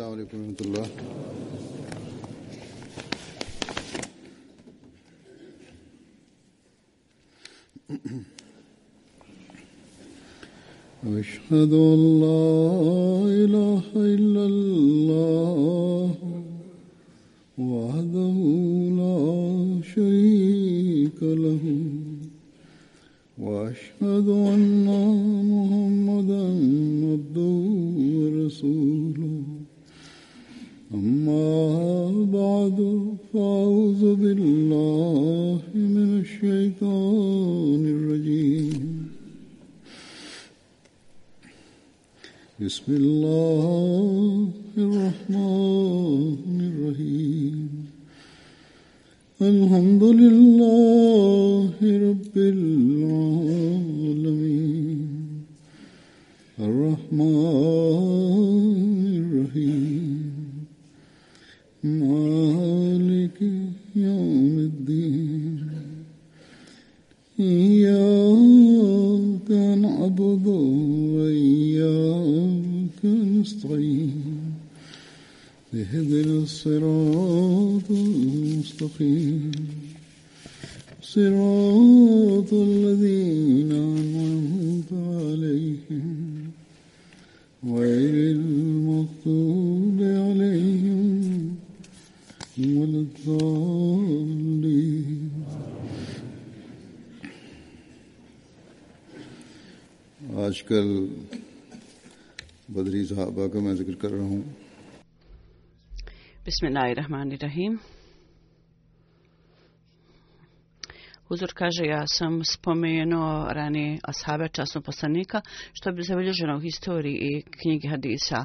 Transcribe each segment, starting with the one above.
السلام عليكم ورحمة الله أشهد ان لا اله الا الله چودری صاحب کا میں ذکر کر رہا ہوں بسم اللہ الرحمن الرحیم Uzor kaže, ja sam spomenuo rani ashaba časnog poslanika, što bi zabilježeno u historiji i knjigi hadisa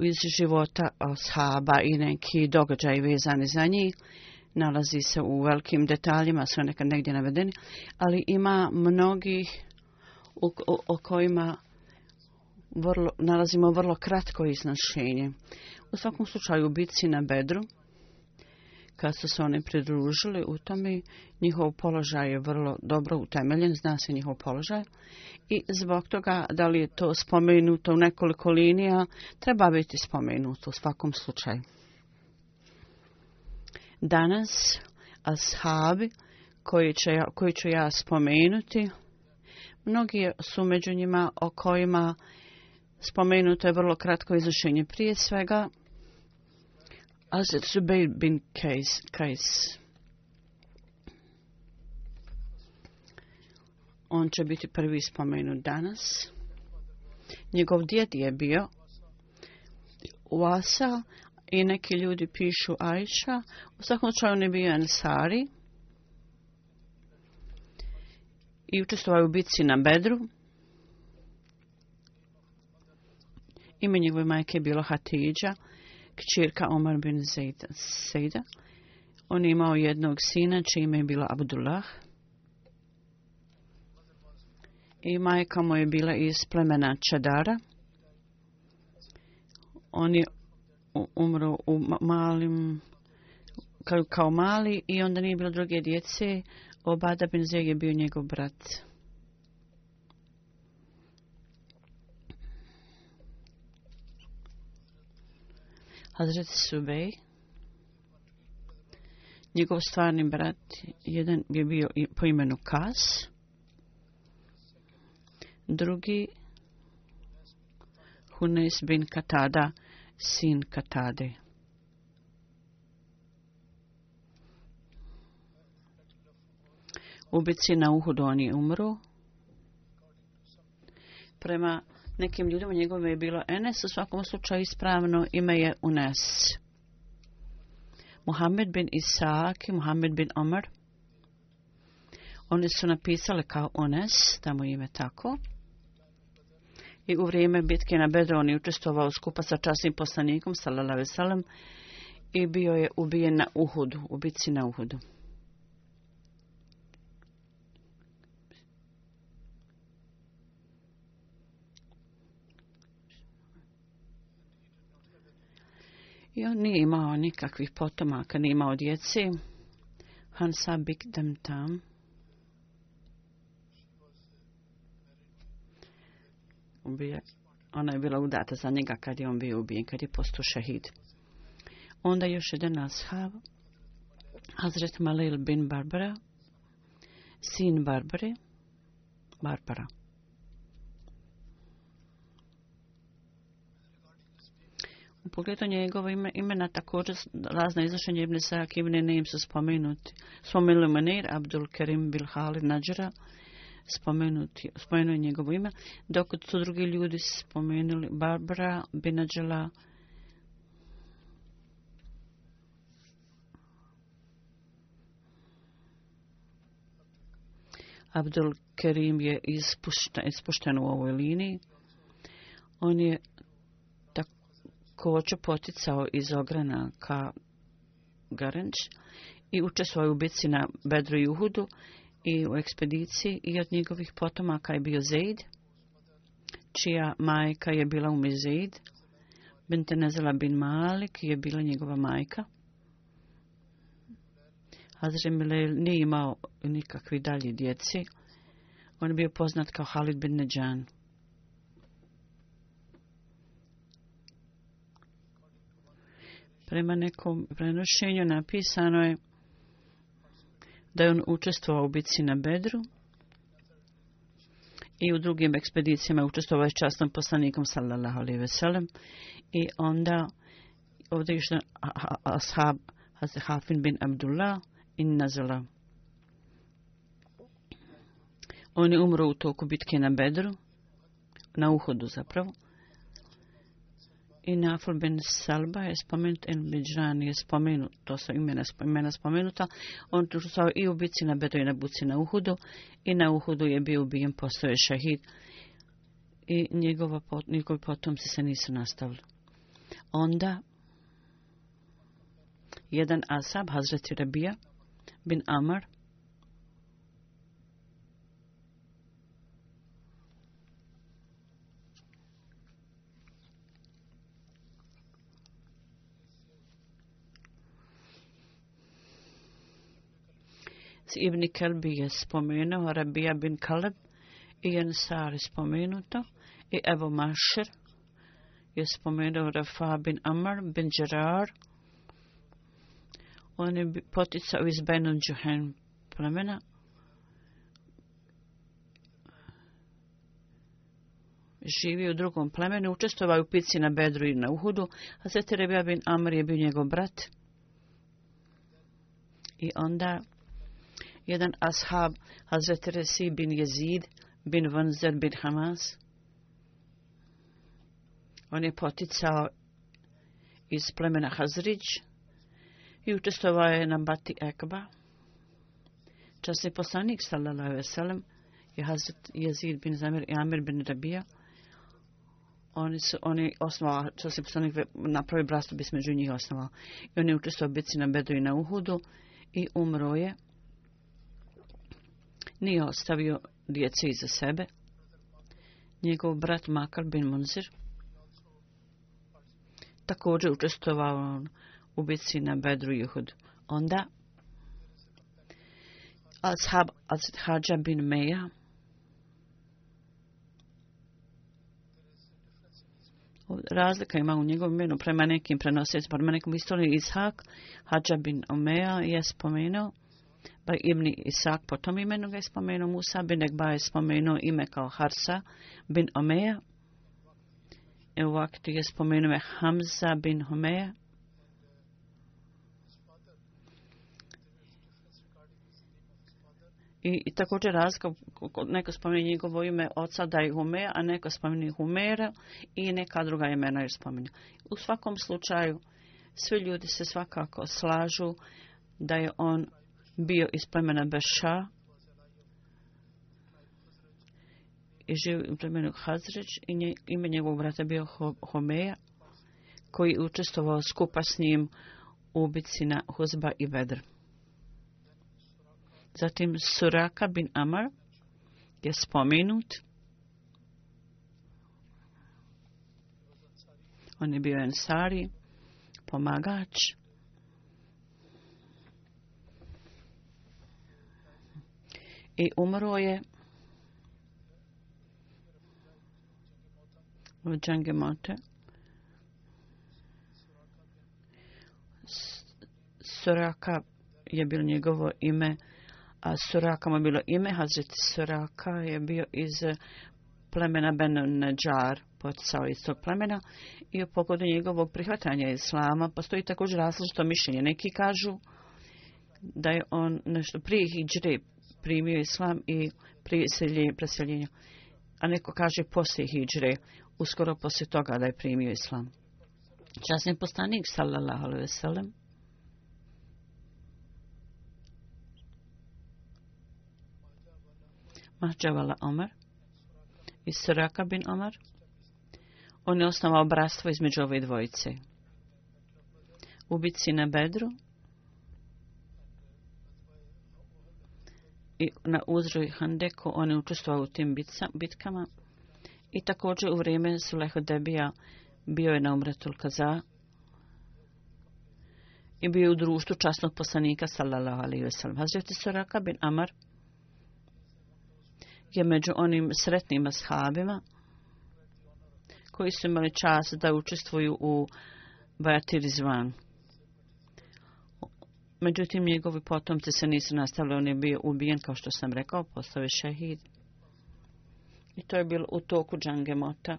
iz života ashaba i neki događaj vezani za njih. Nalazi se u velikim detaljima, sve nekad negdje navedeni, ali ima mnogih u, u, o kojima vrlo, nalazimo vrlo kratko iznašenje. U svakom slučaju u bitci na Bedru, kad su se oni pridružili u tome, njihov položaj je vrlo dobro utemeljen, zna se njihov položaj. I zbog toga, da li je to spomenuto u nekoliko linija, treba biti spomenuto u svakom slučaju. Danas, ashabi koji, će, koji ću ja spomenuti, mnogi su među njima o kojima spomenuto je vrlo kratko izrašenje prije svega. Aset Zubayr bin Kajs. Kajs. On će biti prvi spomenut danas. Njegov djed je bio u Asa i neki ljudi pišu Ajša. U svakom slučaju on je bio Ansari i učestvovao u bitci na Bedru. Ime njegove majke je bilo Hatidža, kćirka Omar bin Zajda. Sejda. On je imao jednog sina, čije ime je bilo Abdullah. I majka mu je bila iz plemena Čadara. On je umro u malim, kao mali i onda nije bilo druge djece. Obada bin Zajda je bio njegov brat. Hazret Subej, njegov stvarni brat, jedan je bio po imenu Kas, drugi Hunes bin Katada, sin Katade. Ubici na Uhudu on je umro. Prema nekim ljudima njegove je bilo Enes, u svakom slučaju ispravno ime je Unes. Muhammed bin Isak i Muhammed bin Omar. Oni su napisali kao Unes, tamo ime tako. I u vrijeme bitke na Bedru on je učestvovao skupa sa časnim poslanikom, salalave salam, i bio je ubijen na Uhudu, u bitci na Uhudu. I on nije imao nikakvih potomaka, nije imao djeci. Hansa Big Dem Tam. Ona je bila udata za njega kad je on bio ubijen, kad je postao šehid. Onda još jedan ashab, Hazret Malil bin Barbara, sin Barbara, Barbara. pokretanje njegova ime, imena također razna izrašenja Ibn Isak Ibn Neim su spomenuti. Spomenuli Manir Abdul Karim Bilhali Nadjara, spomenuti, spomenuli njegovo ime, dok su drugi ljudi spomenuli Barbara Binadjala, Abdul Kerim je ispušten, ispušten u ovoj liniji. On je kovoća poticao iz ograna ka Garanč i uče svoju bici na Bedru i Uhudu i u ekspediciji i od njegovih potomaka je bio Zaid, čija majka je bila u Zaid. Bentenezela bin Malik je bila njegova majka. Hazre Milel nije imao nikakvi dalji djeci. On je bio poznat kao Halid bin Neđanu. prema nekom prenošenju napisano je da je on učestvovao u bici na Bedru i u drugim ekspedicijama je učestvovao s častnom poslanikom sallallahu alaihi ve sellem i onda ovdje je što ashab Hazre Hafin bin Abdullah in Nazala. On je umro u toku bitke na Bedru, na uhodu zapravo i Nafur ben Salba je spomenut, El Bidžan je spomenut, to su imena, imena spomenuta. On tu učestvao i u bici na Bedu i na buci na Uhudu i na Uhudu je bio ubijen, postao je šahid i njegova pot, njegovi potomci se nisu nastavili. Onda jedan asab, Hazreti Rabija bin Amar, Ibn Kelbi je spomenuo, Rabija bin Kaleb i Jensar je spomenuto i Evo Mašer je spomenuo Rafa bin Amar bin Gerar. On je poticao iz Benu Džuhen plemena. Živi u drugom plemenu, učestvovao u pici na Bedru i na Uhudu, a Sveti Rebija bin Amar je bio njegov brat. I onda jedan ashab Hazret Resi bin Jezid bin Vanzer bin Hamas. On je poticao iz plemena Hazrić i učestovao je na Bati Ekba. Časni poslanik, sallallahu veselem, je Hazret Jezid bin Zamir i Amir bin Rabija. Oni su, oni osnovali, časni poslanik napravi brastu bismeđu njih osnovao. I oni učestovao bici na Bedu i na Uhudu i umro je nije ostavio djece iza sebe. Njegov brat Makar bin Munzir također učestovao u bitci na Bedru Juhud. Onda Ashab Azid Hadža bin Meja Razlika ima u njegovom imenu prema nekim prenosecima, prema nekom istoriju Ishak, Hadža bin Omeja je spomenuo Pa Ibn Isak po tom imenu ga je spomenuo Musa bin Ekba je spomenuo ime kao Harsa bin Omeja. I u vakti je spomenuo je Hamza bin Omeja. I, i također razlika, neko spomeni njegovo ime oca da je Humea, a neko spomeni Humera i neka druga imena je spomeni. U svakom slučaju, svi ljudi se svakako slažu da je on bio iz plemena Beša i živio u plemenu Hazreć i nje, ime njegovog brata bio Homeja koji je učestvovao skupa s njim u ubici na Huzba i Bedr. Zatim Suraka bin Amar je spomenut. On je bio Ensari, pomagač. i umro je u Džangemote. Suraka je bilo njegovo ime. A Suraka mu je bilo ime. Hazret Suraka je bio iz plemena Ben Najjar, potcao iz tog plemena. I u pogodu njegovog prihvatanja islama postoji također različito mišljenje. Neki kažu da je on nešto prije hijdžre primio islam i preseljenje. A neko kaže poslije hijđre, uskoro poslije toga da je primio islam. Časni postanik, sallallahu alaihi ve sellem, Mahdžavala Omar i Siraka bin Omar, on je osnovao bratstvo između ove dvojice. Ubici na bedru, i na uzroj Handeko oni učestvovali u tim bitkama. I također u vrijeme Suleho Debija bio je na umretul Kaza i bio u društvu časnog poslanika sallallahu alaihi ve sallam. Hazreti Soraka bin Amar je među onim sretnim ashabima koji su imali čas da učestvuju u Bajati Rizvanu. Međutim, njegovi potomci se nisu nastavili, on je bio ubijen, kao što sam rekao, postavi šehid. I to je bilo u toku Džangemota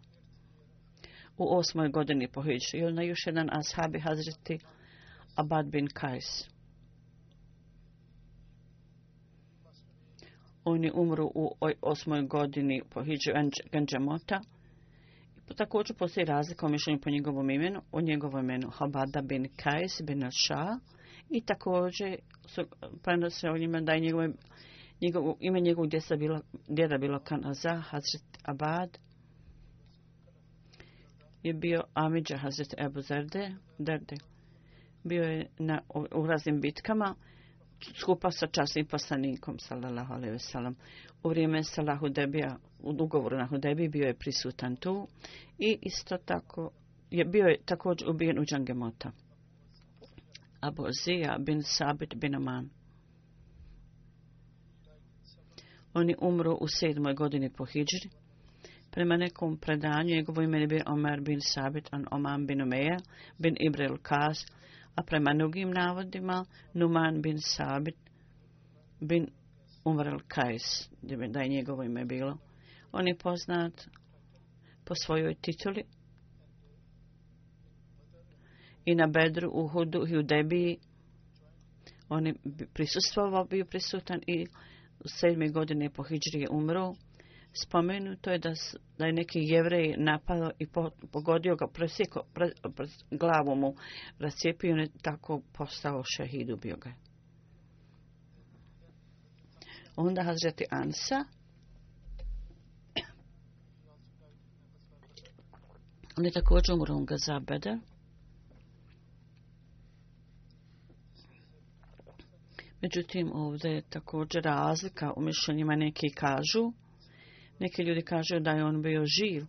u osmoj godini po Hiđu. I onda još jedan ashabi Hazreti Abad bin Kajs. On je umru u osmoj godini po Hiđu Džangemota. I po također postoji razlika u mišljenju po njegovom imenu. O njegovom imenu Habada bin Kajs bin Al-Shah. I također su prenose pa o njima da je njegovo njegov, ime njegovog djeda bilo, djeda bilo Kanaza, Hazret Abad. Je bio Amidža Hazret Ebu Zerde, Derde. Bio je na uraznim bitkama skupa sa časnim poslanikom, sallallahu alaihi ve sallam. U vrijeme Salahu Debija, u ugovoru na Hudebi, bio je prisutan tu i isto tako je bio je također ubijen u Džangemota. Abu Zija bin Sabit bin Oman. On je umro u sedmoj godini po Hidžri. Prema nekom predanju, njegovo ime je bio Omer bin Sabit an Oman bin Omeja bin Ibril Kaz, a prema drugim navodima, Numan bin Sabit bin Umrl Kajs, da je njegovo ime bilo. On je poznat po svojoj tituli, i na Bedru, Uhudu i u Debiji. Oni bi prisustvovao, bio prisutan i u sedmi godine po Hidžri je umro. Spomenuto je da, da je neki jevrej napadao i po, pogodio ga, presjeko pre, pre, glavu mu, rasjepio i tako postao šehid, ubio ga. Onda Hazreti Ansa, On je također umro u Gazabeda. Međutim, ovdje je također razlika u mišljenjima. Neki kažu, neki ljudi kažu da je on bio živ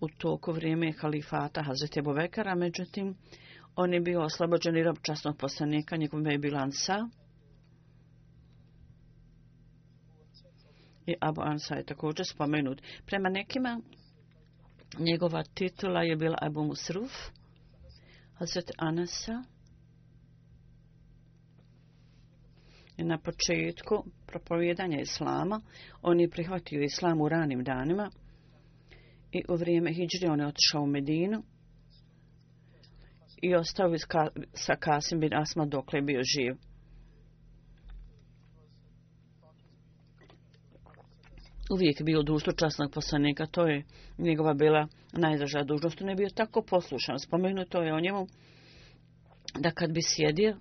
u toku vrijeme kalifata Hazreti Bovekara. Međutim, on je bio oslobođen i rob častnog poslanika, njegovom je bilansa. I Abu Ansa je također spomenut. Prema nekima, njegova titula je bila Abu Musruf, Hazreti Anasa, Hazreti Anasa, Na početku propovjedanja islama, on je prihvatio islam u ranim danima i u vrijeme Hidžri on je otišao u Medinu i ostao sa Kasim bin Asma dok je bio živ. Uvijek je bio društvo časnog poslanika, to je njegova bila najdraža dužnost. On je bio tako poslušan. Spomenuto je o njemu da kad bi sjedio,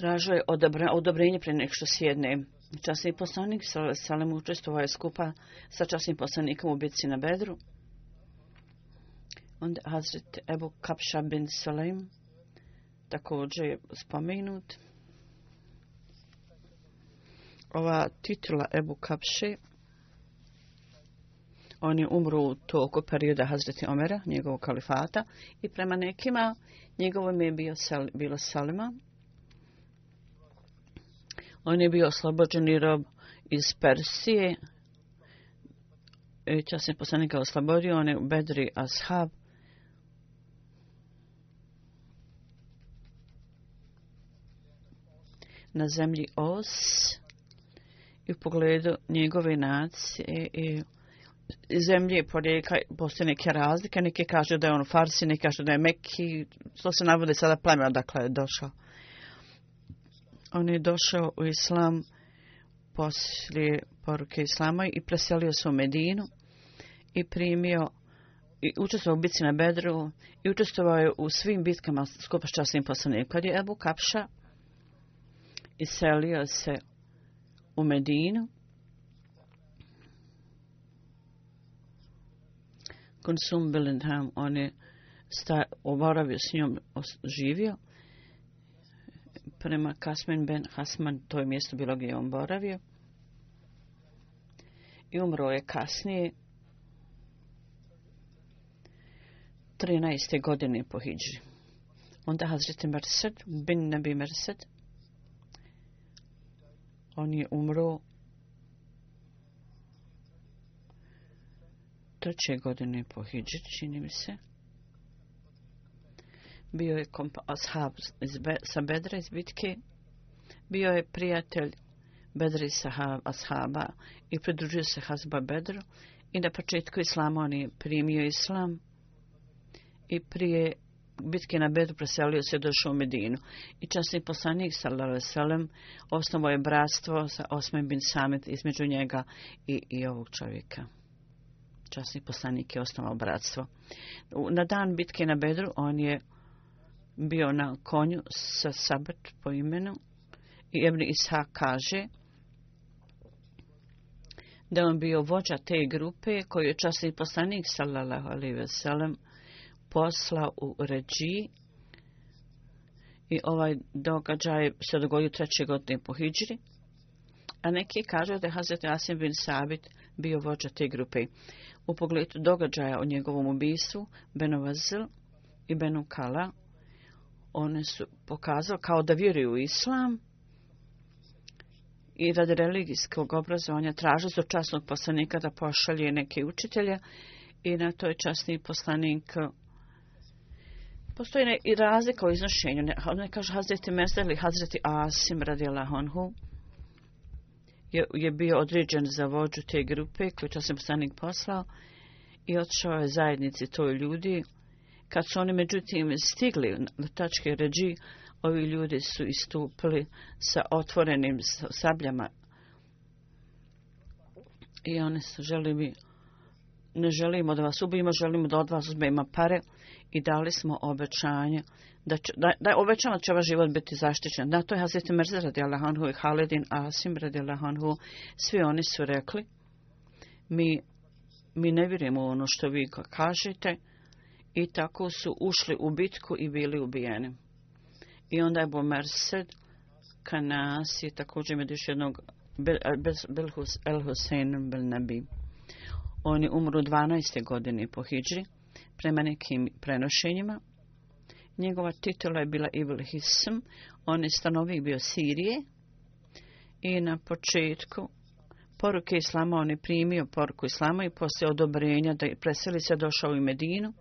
tražio je odobrenje pre nek što sjedne. Časni poslanik Salim učestvovao je skupa sa časnim poslanikom u bitci na Bedru. Onda Hazret Ebu Kapša bin Salim također je spomenut. Ova titula Ebu Kapše, on je umru u toku perioda Hazreti Omera, njegovog kalifata, i prema nekima njegovom je bio sal, bilo Salima, On je bio oslobođeni rob iz Persije. I čas je poslanika oslobodio. On je u Bedri Ashab. Na zemlji Os. I u pogledu njegove nacije i zemlje i porijeka postoje neke razlike. Neki kažu da je on u Farsi, neki kažu da je Mekki. To se navode sada plemena dakle je došao on je došao u islam poslije poruke islama i preselio se u Medinu i primio i učestvovao u bitci na Bedru i učestvovao je u svim bitkama skupa s časnim poslanikom. Kad je Ebu Kapša iselio se u Medinu, Konsum Bilindham, on je sta, oboravio s njom, živio prema Kasmen ben Hasman, to je mjesto bilo gdje on boravio. I umro je kasnije, 13. godine po Hidži. Onda Hazreti Merced, bin Nabi Merced, on je umro treće godine po Hidži, čini mi se bio je ashab iz Be sa Bedra iz bitke, bio je prijatelj Bedra iz sahab, ashaba i pridružio se Hazba Bedru i na početku islama on je primio islam i prije bitke na Bedru preselio se došao u Medinu. I časni poslanik, sallallahu alaihi sallam, osnovo je bratstvo sa Osman bin Samit između njega i, i ovog čovjeka. Časni poslanik je osnovao bratstvo. Na dan bitke na Bedru on je bio na konju sa sabat po imenu i Ebni Isha kaže da on bio vođa te grupe koju je časni poslanik sallallahu alaihi ve sellem poslao u ređi i ovaj događaj se dogodio treće godine po hijđri a neki kažu da je Hazreti Asim bin Sabit bio vođa te grupe u pogledu događaja o njegovom ubistvu Benovazil i Benukala Kala one su pokazali kao da vjeruju u islam i radi religijskog obrazovanja traže su časnog poslanika da pošalje neke učitelje i na to je časni poslanik postoji ne, i razlika u iznošenju ne, ne kaže Hazreti Mesel ili Hazreti Asim radi Lahonhu je, je bio određen za vođu te grupe koju časni poslanik poslao i odšao je zajednici toj ljudi Kad su oni međutim stigli na tačke ređi, ovi ljudi su istupili sa otvorenim sabljama i oni su želimi ne želimo da vas ubijemo, želimo da od vas uzmemo pare i dali smo obećanje da će, da, da obećamo da će vaš ovaj život biti zaštićen. Na to je Hazret Mirza radi Allahanhu i Haledin Asim radi Allahanhu. Svi oni su rekli, mi, mi ne vjerujemo ono što vi kažete, i tako su ušli u bitku i bili ubijeni. I onda je bo Merced, Kanasi, također med još jednog Belhus El Hussein Bel Nabi. Oni umru 12. godine po Hidži, prema nekim prenošenjima. Njegova titula je bila Ibl Hism, on je stanovnik bio Sirije i na početku poruke Islama, on je primio poruku Islama i poslije odobrenja da je preseli se došao u Medinu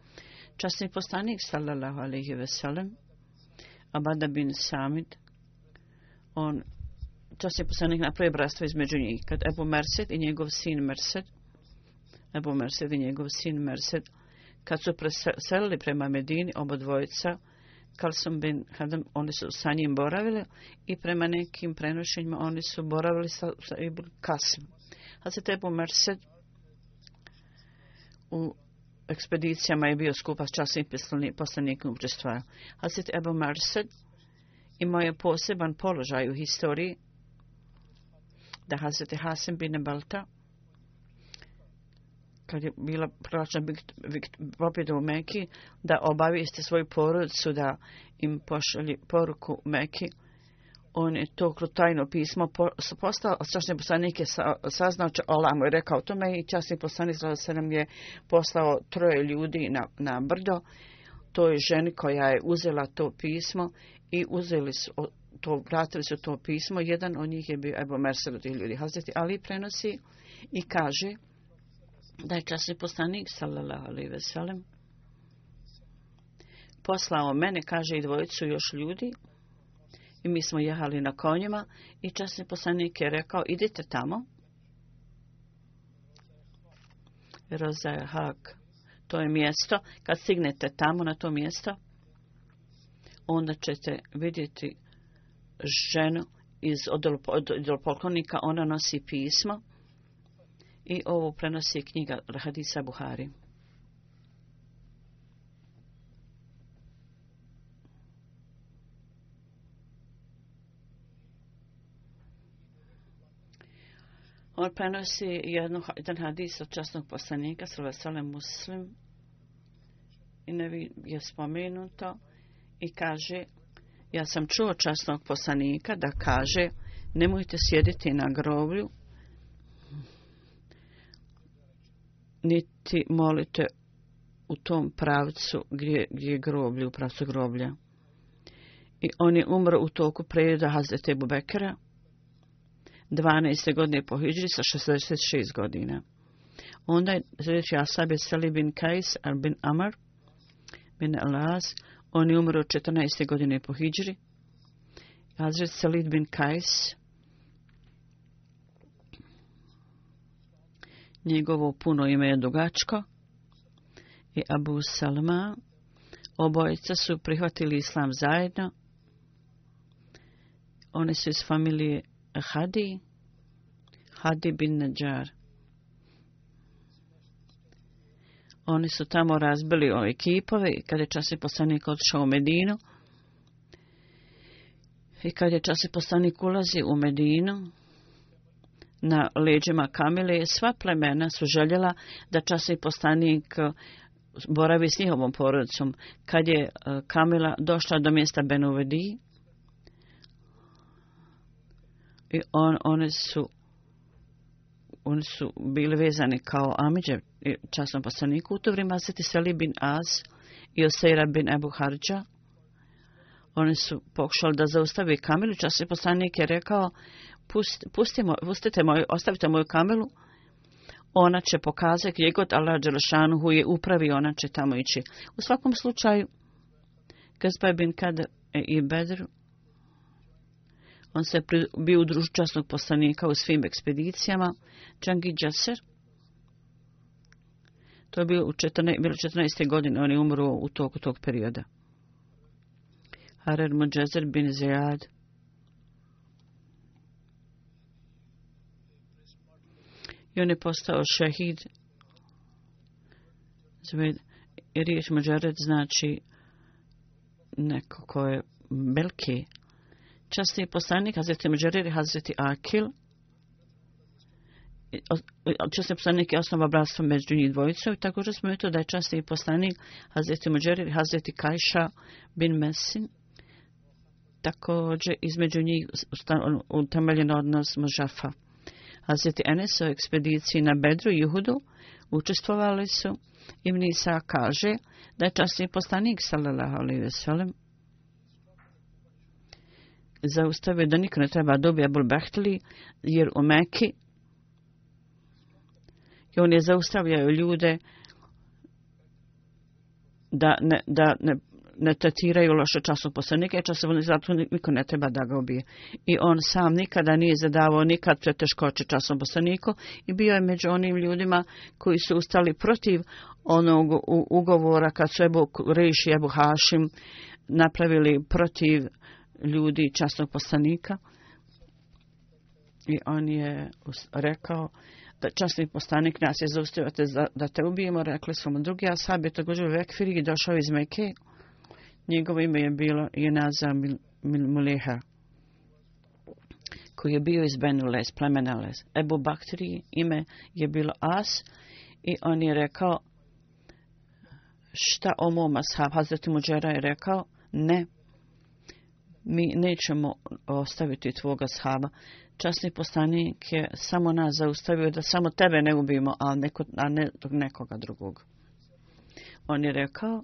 časni poslanik sallallahu alejhi ve sellem Abada bin Samid on časni poslanik napravio bratstvo između njih kad Ebu Merced i njegov sin Merced Ebu Merced i njegov sin Merced kad su preselili prema Medini oba dvojica Kalsum bin Hadam, oni su sa njim boravili i prema nekim prenošenjima oni su boravili sa, sa Ibn Kasim. Hazreti Ebu Merced u ekspedicijama i bio skupa s časnim poslanikom učestvaju. Hasid Ebu Mersed imao je poseban položaj u historiji da Hazreti Hasan bin Balta kad je bila pravačna pobjeda u Meki, da obavijeste svoju porodicu, da im pošalje poruku Meki, on je to kroz tajno pismo postao, a strašni poslanik je saznao, Allah mu je rekao o tome i časni poslanik se nam je poslao troje ljudi na, na brdo, to je ženi koja je uzela to pismo i uzeli su to, vratili su to pismo, jedan od njih je bio Ebo Mercer od ljudi Hazreti Ali prenosi i kaže da je časni poslanik sallallahu alaihi veselem poslao mene, kaže i dvojicu još ljudi, i mi smo jehali na konjima i časni poslanik je rekao, idite tamo. Rozahak, to je mjesto. Kad stignete tamo na to mjesto, onda ćete vidjeti ženu iz odelu poklonika. Ona nosi pismo i ovo prenosi knjiga Hadisa Buhari. On prenosi jednu, jedan hadis od častnog poslanika, Srvesele Muslim, i ne vi je spomenuto, i kaže, ja sam čuo častnog poslanika da kaže, nemojte sjediti na groblju, niti molite u tom pravcu gdje, gdje je groblje, u pravcu groblja. I on je umro u toku prejeda Hazreti Bubekera, Bekera, 12. godine po Hidžri sa 66 godina. Onda je sljedeći Asabe Sali bin Kajs al bin Amar bin al -Az. On je umro 14. godine po Hidžri. Hazret Salid bin Kajs. Njegovo puno ime je Dugačko. I Abu Salma. Obojica su prihvatili islam zajedno. One su iz familije Hadi, Hadi bin Nadjar. Oni su tamo razbili ove kipove kada je časni poslanik odšao u Medinu. I kad je časni poslanik ulazi u Medinu, na leđima Kamile, sva plemena su željela da časni poslanik uh, boravi s njihovom porodicom. Kad je uh, Kamila došla do mjesta Benuvedi, i on, one su oni su bili vezani kao Amidže časnom poslaniku u to vrijeme Aseti Selim bin Az i Osejra bin Ebu Harđa. Oni su pokušali da zaustavi kamilu. Časni poslanik je rekao, Pust, pustimo, pustite moju, ostavite moju kamilu. Ona će pokazati gdje god Allah Đelšanuhu je upravi, ona će tamo ići. U svakom slučaju, Gazbaj bin Kad i Bedru On se bio družčasnog poslanika u svim ekspedicijama. Čangi Džaser. To je bilo u 14, bilo 14. godine. On je umro u toku tog perioda. Harer Mođezer bin Zajad. I on je postao šehid. Zved, riječ Mođezer znači neko ko je velike časni poslanik Hazreti Mođerir i Hazreti Akil. Časni poslanik je osnova bratstva među njih dvojicom. Tako smo i to da je časni poslanik Hazreti Mođerir i Hazreti Kajša bin Mesin. Također između njih utemeljen odnos Možafa. Hazreti Enes u ekspediciji na Bedru i Juhudu učestvovali su. Ibn Isa kaže da je časni poslanik Salalaha alaihi veselam zaustave da niko ne treba dobije Abul Behtli, jer u Meki i on je zaustavljaju ljude da ne, da ne, ne tetiraju loše časoposlenike, časoposlenike zato niko ne treba da ga ubije. I on sam nikada nije zadavao nikad preteškoće časoposleniku i bio je među onim ljudima koji su ustali protiv onog ugovora kad su Ebu Reši i Ebu Hašim napravili protiv uh, ljudi časnog poslanika. I on je rekao da časni poslanik nas je zaustavio da te ubijemo. Rekli smo mu drugi asab je također u Vekfiri i došao iz Meke. Njegovo ime je bilo Jenaza Muleha koji je bio iz Benules, plemena Les. Ebu Bakteri ime je bilo As i on je rekao šta o mom ashab. Hazreti Mujera je rekao ne, mi nećemo ostaviti tvoga shaba. Časni postanik je samo nas zaustavio da samo tebe ne ubijemo, a, neko, a ne nekoga drugog. On je rekao,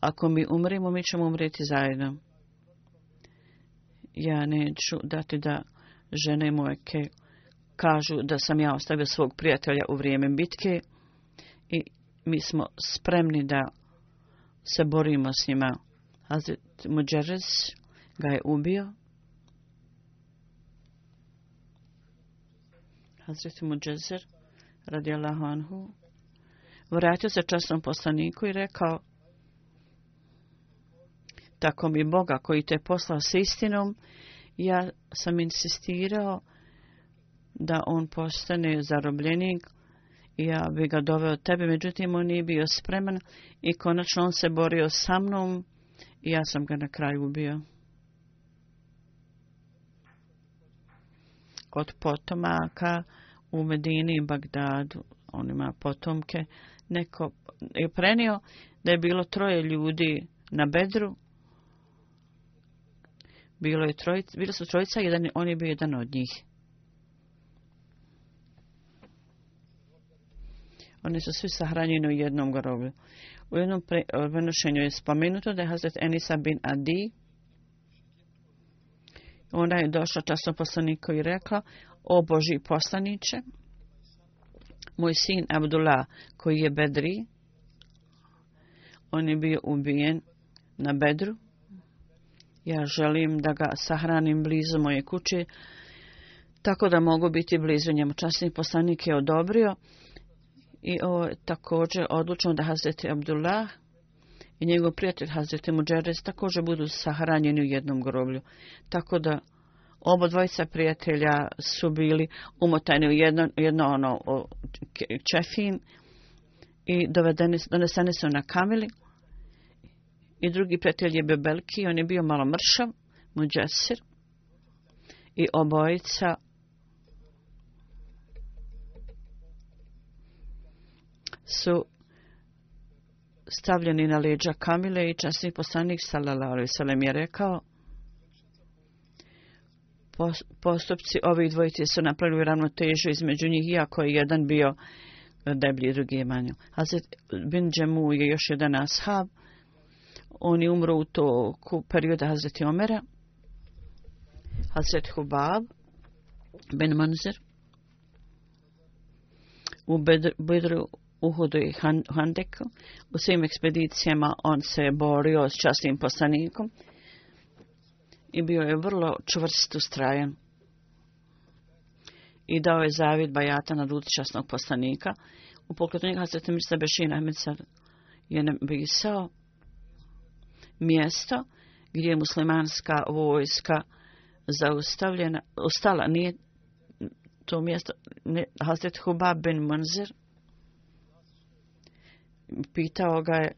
ako mi umrimo, mi ćemo umreti zajedno. Ja neću dati da žene moje ke kažu da sam ja ostavio svog prijatelja u vrijeme bitke i mi smo spremni da se borimo s njima. Hazret Mođeres ga je ubio. Hazreti Mujezer radi Allahu anhu vratio se časnom poslaniku i rekao tako mi Boga koji te poslao s istinom ja sam insistirao da on postane zarobljenik ja bi ga doveo tebe međutim on nije bio spreman i konačno on se borio sa mnom i ja sam ga na kraju ubio od potomaka u Medini i Bagdadu, on ima potomke, neko je prenio da je bilo troje ljudi na bedru, bilo je trojica, bilo su trojica, jedan, on je bio jedan od njih. Oni su svi sahranjeni u jednom groblju. U jednom prenošenju je spomenuto da je Hazret Enisa bin Adi, Onda je došla časno poslaniko i rekla, o Boži poslaniće, moj sin Abdullah, koji je Bedri, on je bio ubijen na Bedru. Ja želim da ga sahranim blizu moje kuće, tako da mogu biti blizu njemu. Časni poslanik je odobrio i o, također odlučno da Hazreti Abdullah i njegov prijatelj Hazreti Mujeres također budu sahranjeni u jednom groblju. Tako da oba dvojica prijatelja su bili umotani u jedno, jedno ono o, čefin i dovedeni, doneseni su na kamili. I drugi prijatelj je Bebelki, on je bio malo mršav, Mujesir. I obojica su stavljeni na leđa Kamile i časni poslanik Salalao Veselem je rekao postupci ovih dvojice su napravili ravnotežu između njih, iako je jedan bio eh, deblji, drugi je manju. Hazret bin Džemu je još jedan ashab. On je umro u toku perioda Hazreti Omera. Hazret Hubab bin Manzer u Bedru Uhudu i Handeku. U svim ekspedicijama on se je borio s častim poslanikom i bio je vrlo čvrst ustrajen. I dao je zavid Bajata na ruci častnog poslanika. U pokretu njega se Temirsa Bešina Hemicar je napisao mjesto gdje je muslimanska vojska zaustavljena, ustala, nije to mjesto, ne, Hazret Hubab bin Munzer, pitao ga je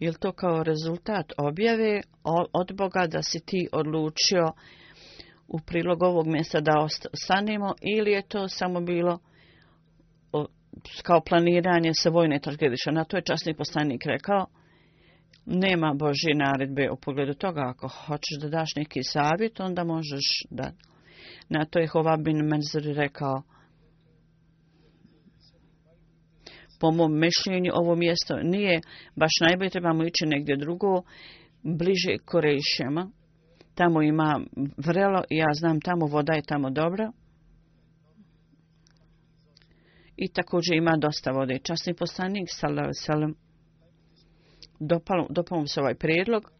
ili to kao rezultat objave od Boga da si ti odlučio u prilog ovog mjesta da ostanemo ili je to samo bilo kao planiranje sa vojne tragediša. Na to je časnik postanik rekao, nema Božje naredbe u pogledu toga. Ako hoćeš da daš neki savjet, onda možeš da... Na to je Hovabin Menzer rekao, po mom mišljenju ovo mjesto nije baš najbolje, trebamo ići negdje drugo, bliže Korejšema. Tamo ima vrelo, ja znam tamo voda je tamo dobra. I također ima dosta vode. Časni poslanik, salam, salam, dopalo, dopalo se ovaj prijedlog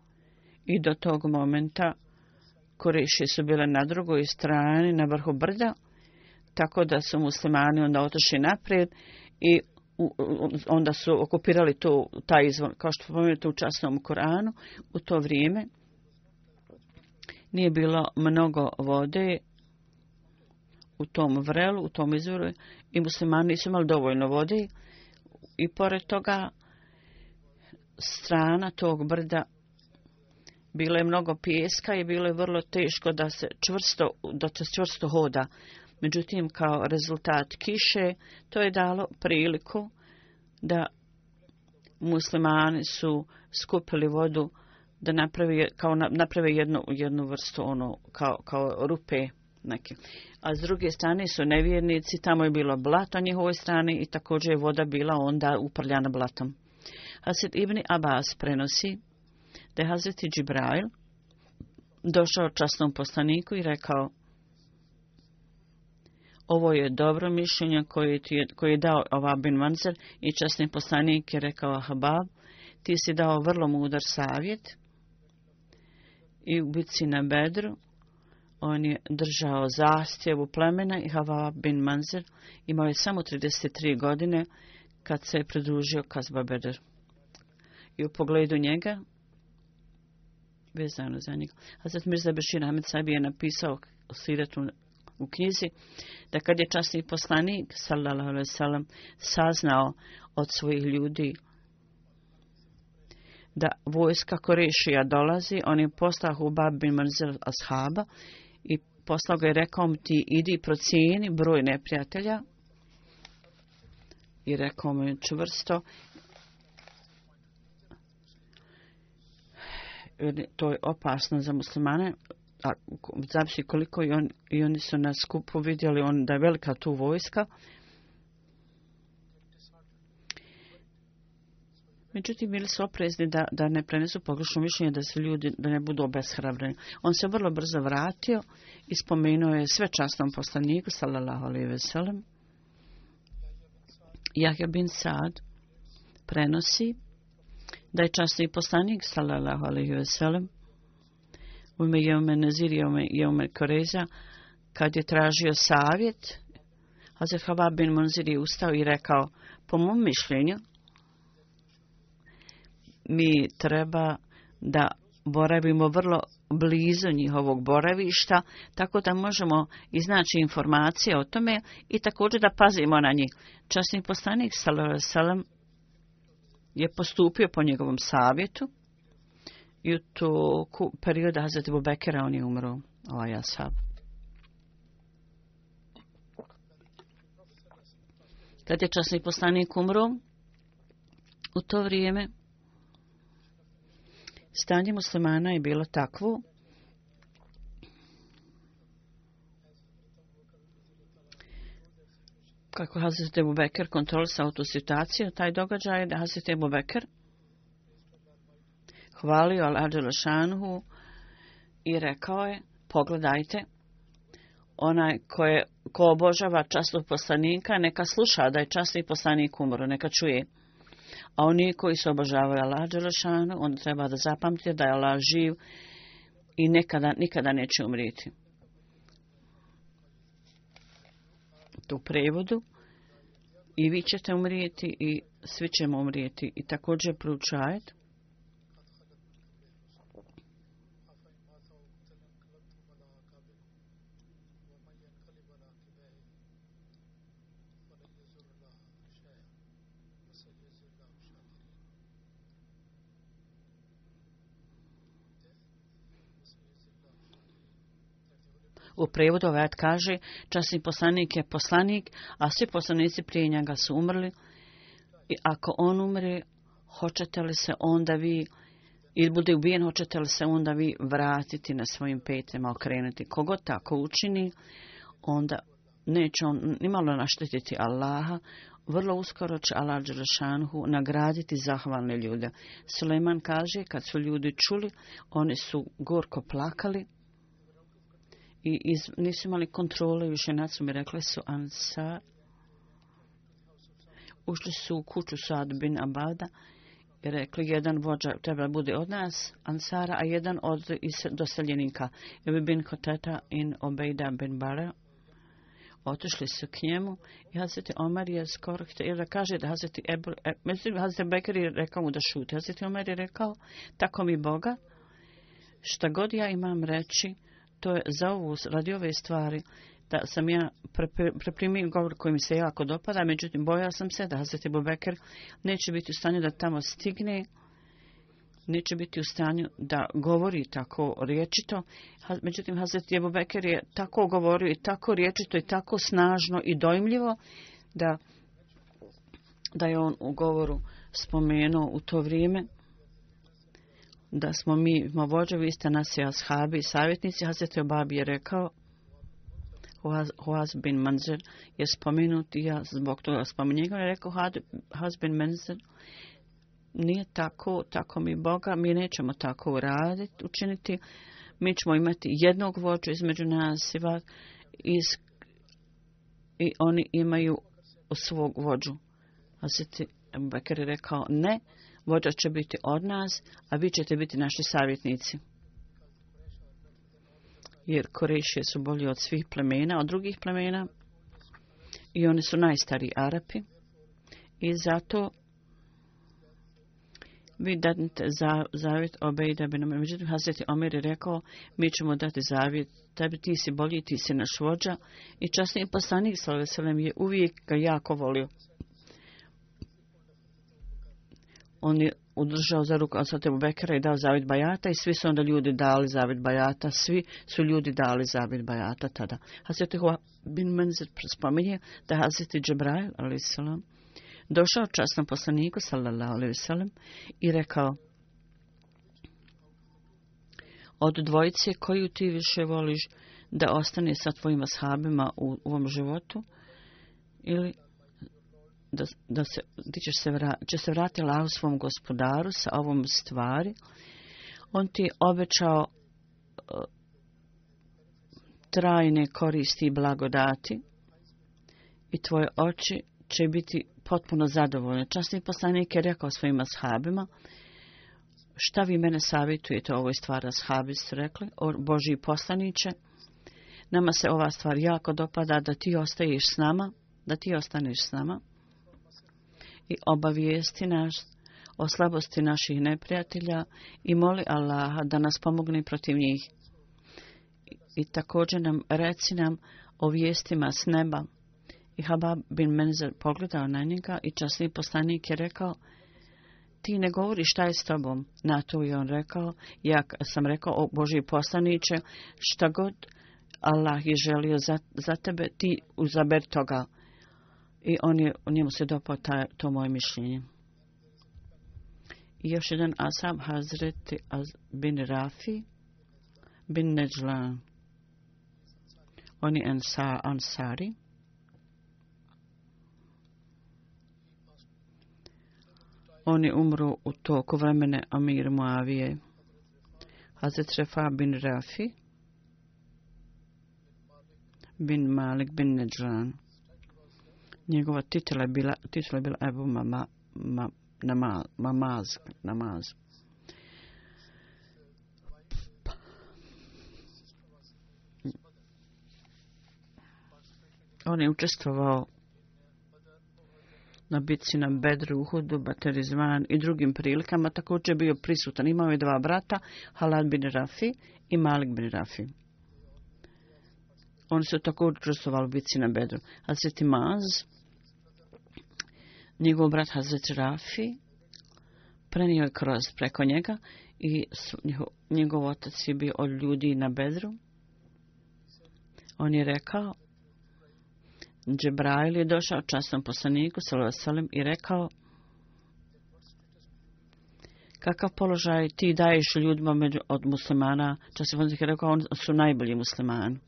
i do tog momenta Koreši su bile na drugoj strani, na vrhu brda, tako da su muslimani onda otišli naprijed i onda su okupirali to taj izvor, kao što pomenete u časnom Koranu, u to vrijeme nije bilo mnogo vode u tom vrelu, u tom izvoru i muslimani nisu imali dovoljno vode i pored toga strana tog brda bilo je mnogo pijeska i bilo je vrlo teško da se čvrsto, da se čvrsto hoda. Međutim, kao rezultat kiše, to je dalo priliku da muslimani su skupili vodu da napravi kao naprave jednu jednu vrstu ono kao kao rupe neke. A s druge strane su nevjernici, tamo je bilo blato na njihovoj strani i također je voda bila onda uprljana blatom. Hazret Ibni Abbas prenosi da je Hazreti Džibrail došao časnom poslaniku i rekao ovo je dobro mišljenje koje ti je, koje je dao ova bin Manzer i časni poslanik je rekao Ahabab, ti si dao vrlo mudar savjet i u bitci na Bedru on je držao zastjevu plemena i Havab bin Manzer imao je samo 33 godine kad se je pridružio Kazba Bedr. I u pogledu njega, vezano za njega, Hazret Mirza Bešir Ahmed sebi je napisao u Siretu u knjizi, da kad je časni poslanik wasalam, saznao od svojih ljudi da vojska Korešija dolazi, on je postao u Babin Mrzel Ashaba i poslao ga je rekao mu ti idi procijeni broj neprijatelja i rekao mu je čvrsto to je opasno za muslimane a zapisi koliko i, on, i oni su na skupu vidjeli on da je velika tu vojska. Međutim, bili su oprezni da, da ne prenesu pogrešno mišljenje da se ljudi da ne budu obeshrabreni. On se vrlo brzo vratio i spomenuo je sve častnom poslaniku, salallahu alaihi veselem. Jahja bin Sad prenosi da je častni poslanik, salallahu alaihi veselem, u ime Jeume Nazir Jeume, Jeume Koreza, kad je tražio savjet, Hazret Havab bin Munzir je ustao i rekao, po mom mišljenju, mi treba da boravimo vrlo blizu njihovog boravišta, tako da možemo iznaći informacije o tome i također da pazimo na njih. Časni poslanik Salam je postupio po njegovom savjetu i u toku perioda Hazreti Bubekera on je umro, ovaj ashab. Kad je časni poslanik umro, u to vrijeme stanje muslimana je bilo takvo kako Hazreti Bubekar kontrolisao tu situaciju, taj događaj je da Hazreti Bubekar hvalio Aladžela Šanhu i rekao je, pogledajte, onaj ko, je, ko obožava častog poslanika, neka sluša da je častni poslanik umro, neka čuje. A oni koji se obožavaju Aladžela Šanhu, onda treba da zapamtite da je Allah živ i nekada, nikada neće umriti. Tu prevodu i vi ćete umrijeti i svi ćemo umrijeti. I također proučajte U prevodu ovajat kaže, časni poslanik je poslanik, a svi poslanici prije njega su umrli. I ako on umre, hoćete li se onda vi, ili bude ubijen, hoćete li se onda vi vratiti na svojim petima, okrenuti kogo tako učini, onda neće on nimalo naštetiti Allaha, Vrlo uskoro će Allah Đerašanhu nagraditi zahvalne ljude. Suleiman kaže, kad su ljudi čuli, oni su gorko plakali, i iz, nisu imali kontrole više nad sobom i rekle su Ansa ušli su u kuću Sad bin Abada i rekli jedan vođa treba bude od nas Ansara a jedan od is, doseljenika Ebi bin Koteta in Obejda bin Bara otišli su k njemu i Hazreti Omer je skoro htio da kaže da Hazreti Ebu, e, mislim Hazreti Bekir je rekao mu da šuti Hazreti Omer je rekao tako mi Boga šta god ja imam reći to je za ovu, radi ove stvari, da sam ja preprimio govor koji mi se jako dopada, međutim, bojao sam se da Hazreti Bubeker neće biti u stanju da tamo stigne, neće biti u stanju da govori tako riječito. Međutim, Hazreti Bubeker je tako govorio i tako riječito i tako snažno i dojmljivo da, da je on u govoru spomenuo u to vrijeme da smo mi ma vođe, vi ste nas i ashabi i savjetnici. Hazret Obab je rekao, Huaz bin Manzer je spomenut i ja zbog toga spomenu. Njegov je rekao, Huaz bin Manzer, nije tako, tako mi Boga, mi nećemo tako uraditi, učiniti. Mi ćemo imati jednog vođu između nas i vas iz, i oni imaju svog vođu. Hazreti Bekir je rekao, ne, ne. Vođa će biti od nas, a vi ćete biti naši savjetnici. Jer Korešije su bolji od svih plemena, od drugih plemena. I oni su najstariji Arapi. I zato vi dadite za, zavjet obejda bi nam. Međutim, Hazreti Omer je rekao, mi ćemo dati zavjet tebi, ti si bolji, ti si naš vođa. I časni poslanik Salve Selem je uvijek ga jako volio on je udržao za ruku Asatebu Bekara i dao zavid Bajata i svi su onda ljudi dali zavid Bajata, svi su ljudi dali zavid Bajata tada. Hazreti Hua bin Menzir spominje da Hazreti Džebrajl, ali salam, došao časnom poslaniku, sallallahu alaihi salam, i rekao, od dvojice koju ti više voliš da ostane sa tvojim ashabima u, u ovom životu, ili da, da se, ti ćeš se, vra, će se vratiti Allahu svom gospodaru sa ovom stvari. On ti je obećao uh, trajne koristi i blagodati i tvoje oči će biti potpuno zadovoljne. Častni poslanik je rekao svojima sahabima, šta vi mene savjetujete o ovoj stvari, sahabi su rekli, o Boži poslaniće, nama se ova stvar jako dopada da ti ostaješ s nama, da ti ostaneš s nama i obavijesti nas o slabosti naših neprijatelja i moli Allaha da nas pomogne protiv njih. I također nam reci nam o vijestima s neba. I Habab bin Menzer pogledao na njega i časni postanik je rekao, ti ne govori šta je s tobom. Na to je on rekao, ja sam rekao, o Boži postaniće, šta god Allah je želio za, za tebe, ti uzaber toga. I on je, njemu se dopao ta, to moje mišljenje. I još jedan asab Hazreti az bin Rafi bin Neđlan. Oni ansa, ansari. On je umro u toku vremene Amir Muavije. Hazret Refa bin Rafi bin Malik bin Neđlan. Bin Malik bin Neđlan njegova titula je bila titula je bila Ebu Mama ma, namaz, namaz namaz on je učestvovao na bitci na Bedru, Uhudu, Baterizvan i drugim prilikama. Također je bio prisutan. Imao je dva brata, Halad bin Rafi i Malik bin Rafi. Oni su također učestvovali u bitci na Bedru. Hazreti Maz, njegov brat Hazret Rafi prenio je kroz preko njega i njegov, njegov otac je bio od ljudi na bedru. On je rekao, Džebrail je došao časnom poslaniku sa Losalim i rekao, kakav položaj ti daješ ljudima među, od muslimana, časnom poslaniku je rekao, on su najbolji muslimani.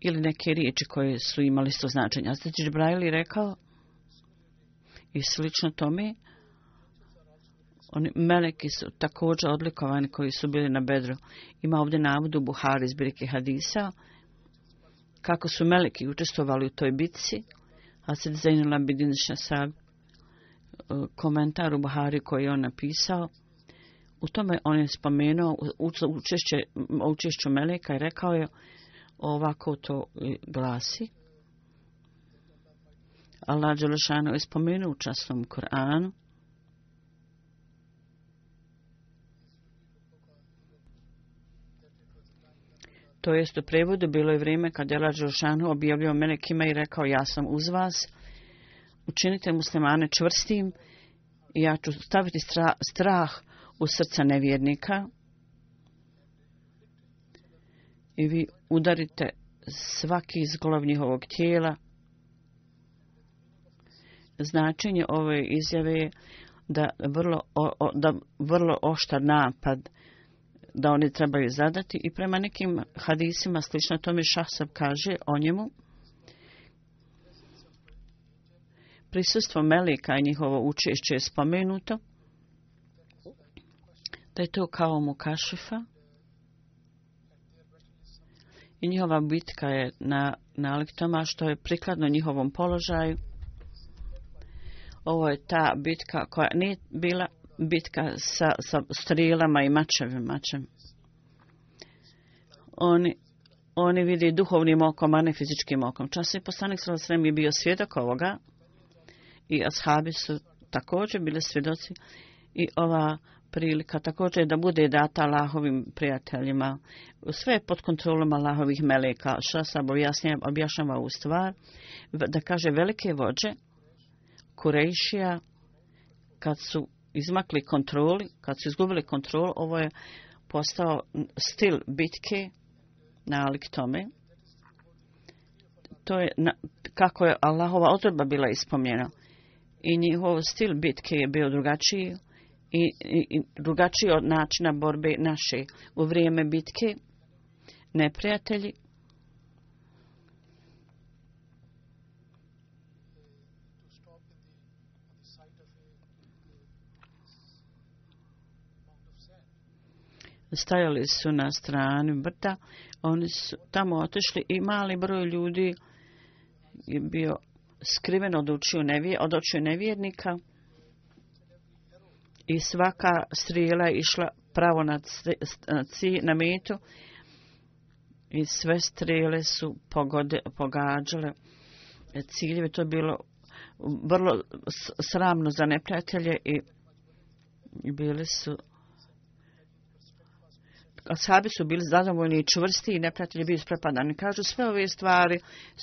Ili neke riječi koje su imali sto značenja. Znači, Džebrail je rekao, i slično tome. Oni meleki su također odlikovani koji su bili na bedru. Ima ovdje navod u Buhari iz Birke Hadisa kako su meleki učestvovali u toj bitci. A se dizajnila Bidinišna sag e, komentar u Buhari koji je on napisao. U tome on je spomenuo učešće, učešću meleka i rekao je ovako to glasi. Allah Đelešanu je spomenuo u časnom Koranu To jest u prevodu bilo je vrijeme kad je Lađošanu objavljao melekima i rekao ja sam uz vas, učinite muslimane čvrstim i ja ću staviti strah u srca nevjernika i vi udarite svaki izglov njihovog tijela značenje ove izjave je da vrlo, o, da vrlo oštar napad da oni trebaju zadati i prema nekim hadisima slično tome Šahsav kaže o njemu prisustvo Melika i njihovo učešće je spomenuto da je to kao mu kašifa i njihova bitka je na nalik tome što je prikladno njihovom položaju ovo je ta bitka koja nije bila bitka sa, sa strilama i mačevim mačem. Oni, oni vidi duhovnim okom, a ne fizičkim okom. Čas je poslanik sa svem je bio svjedok ovoga i ashabi su također bili svjedoci i ova prilika također je da bude data Allahovim prijateljima. Sve je pod kontrolom Allahovih meleka. Šta sam objašnjava u stvar? Da kaže velike vođe, Kurejšija, kad su izmakli kontroli, kad su izgubili kontrol, ovo je postao stil bitke na alik tome. To je na, kako je Allahova odredba bila ispomljena. I njihov stil bitke je bio drugačiji i, i, i drugačiji od načina borbe naše. U vrijeme bitke neprijatelji stajali su na strani brda. Oni su tamo otešli i mali broj ljudi je bio skriven od očiju nevje, nevjernika. I svaka strijela je išla pravo na, na, na metu. I sve strele su pogode, pogađale ciljeve. To je bilo vrlo sramno za neprijatelje i bili su sabi su bili zadovoljni i čvrsti i neprijatelji bili sprepadani. Kažu, sve ove stvari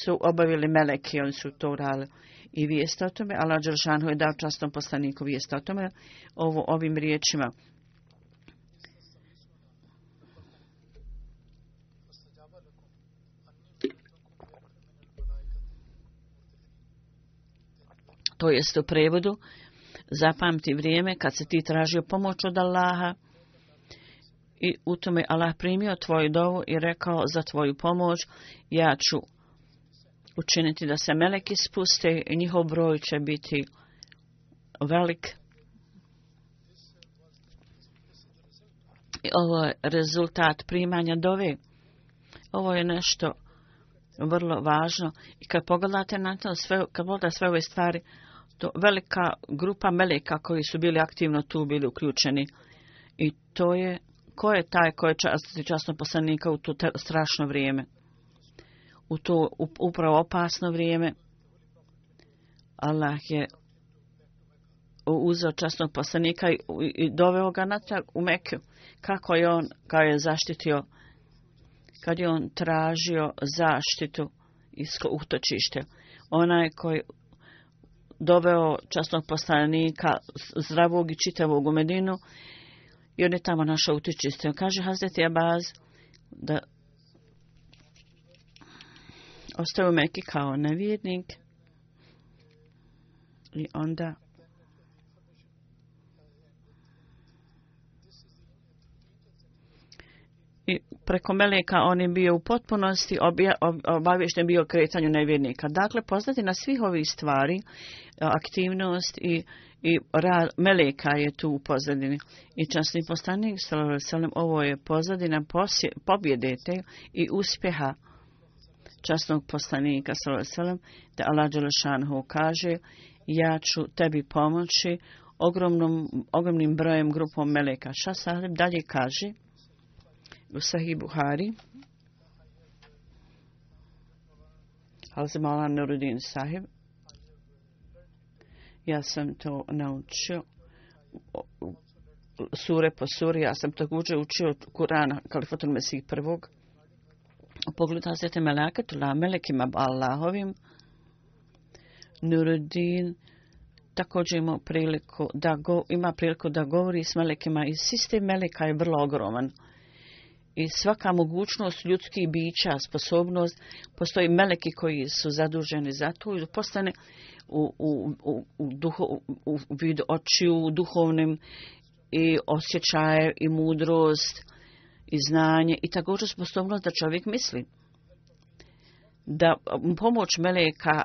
su obavili meleki, oni su to urali. I vijest o tome, Allah Đeršanhu je dao častom poslaniku vijest o tome, ovo, ovim riječima. To jest u prevodu, zapamti vrijeme kad se ti tražio pomoć od Allaha, i u tome Allah primio tvoju dovu i rekao za tvoju pomoć, ja ću učiniti da se meleki spuste i njihov broj će biti velik. I ovo je rezultat primanja dove. Ovo je nešto vrlo važno. I kad pogledate na to, sve, kad pogledate sve ove stvari, to velika grupa meleka koji su bili aktivno tu bili uključeni. I to je ko je taj ko je čast, častno poslanika u to te, strašno vrijeme, u to upravo opasno vrijeme. Allah je uzeo častnog poslanika i, i doveo ga natrag u Mekiju. Kako je on ga je zaštitio, kad je on tražio zaštitu iz utočište. Onaj koji doveo častnog poslanika zdravog i čitavog u Medinu, I on je tamo našao utičište. On kaže Hazreti Abaz da ostaje u Meki kao nevjernik. I onda I preko Meleka on je bio u potpunosti obavješten bio kretanju nevjernika. Dakle, poznati na svih ovih stvari, aktivnost i uh, i ra, Meleka je tu u pozadini. I časni postanik, salam, ovo je pozadina posje, pobjedete i uspjeha časnog postanika, salam, da Allah Đelešan ho kaže, ja ću tebi pomoći ogromnom, ogromnim brojem grupom Meleka. Ša sahib dalje kaže u sahib Buhari, Al-Zimalan Nurudin sahib, ja sam to naučio sure po suri, ja sam također učio od Kurana, Kalifatul Mesih prvog. Pogleda se te meleke, tu lamelekima Allahovim. Nurudin također ima priliku da go, ima priliku da govori s melekima i sistem meleka je vrlo ogroman i svaka mogućnost ljudskih bića, sposobnost, postoji meleki koji su zaduženi za to i postane u, u, u, duho, u, u vid očiju, u duhovnim i osjećaje i mudrost i znanje i također sposobnost da čovjek misli. Da pomoć meleka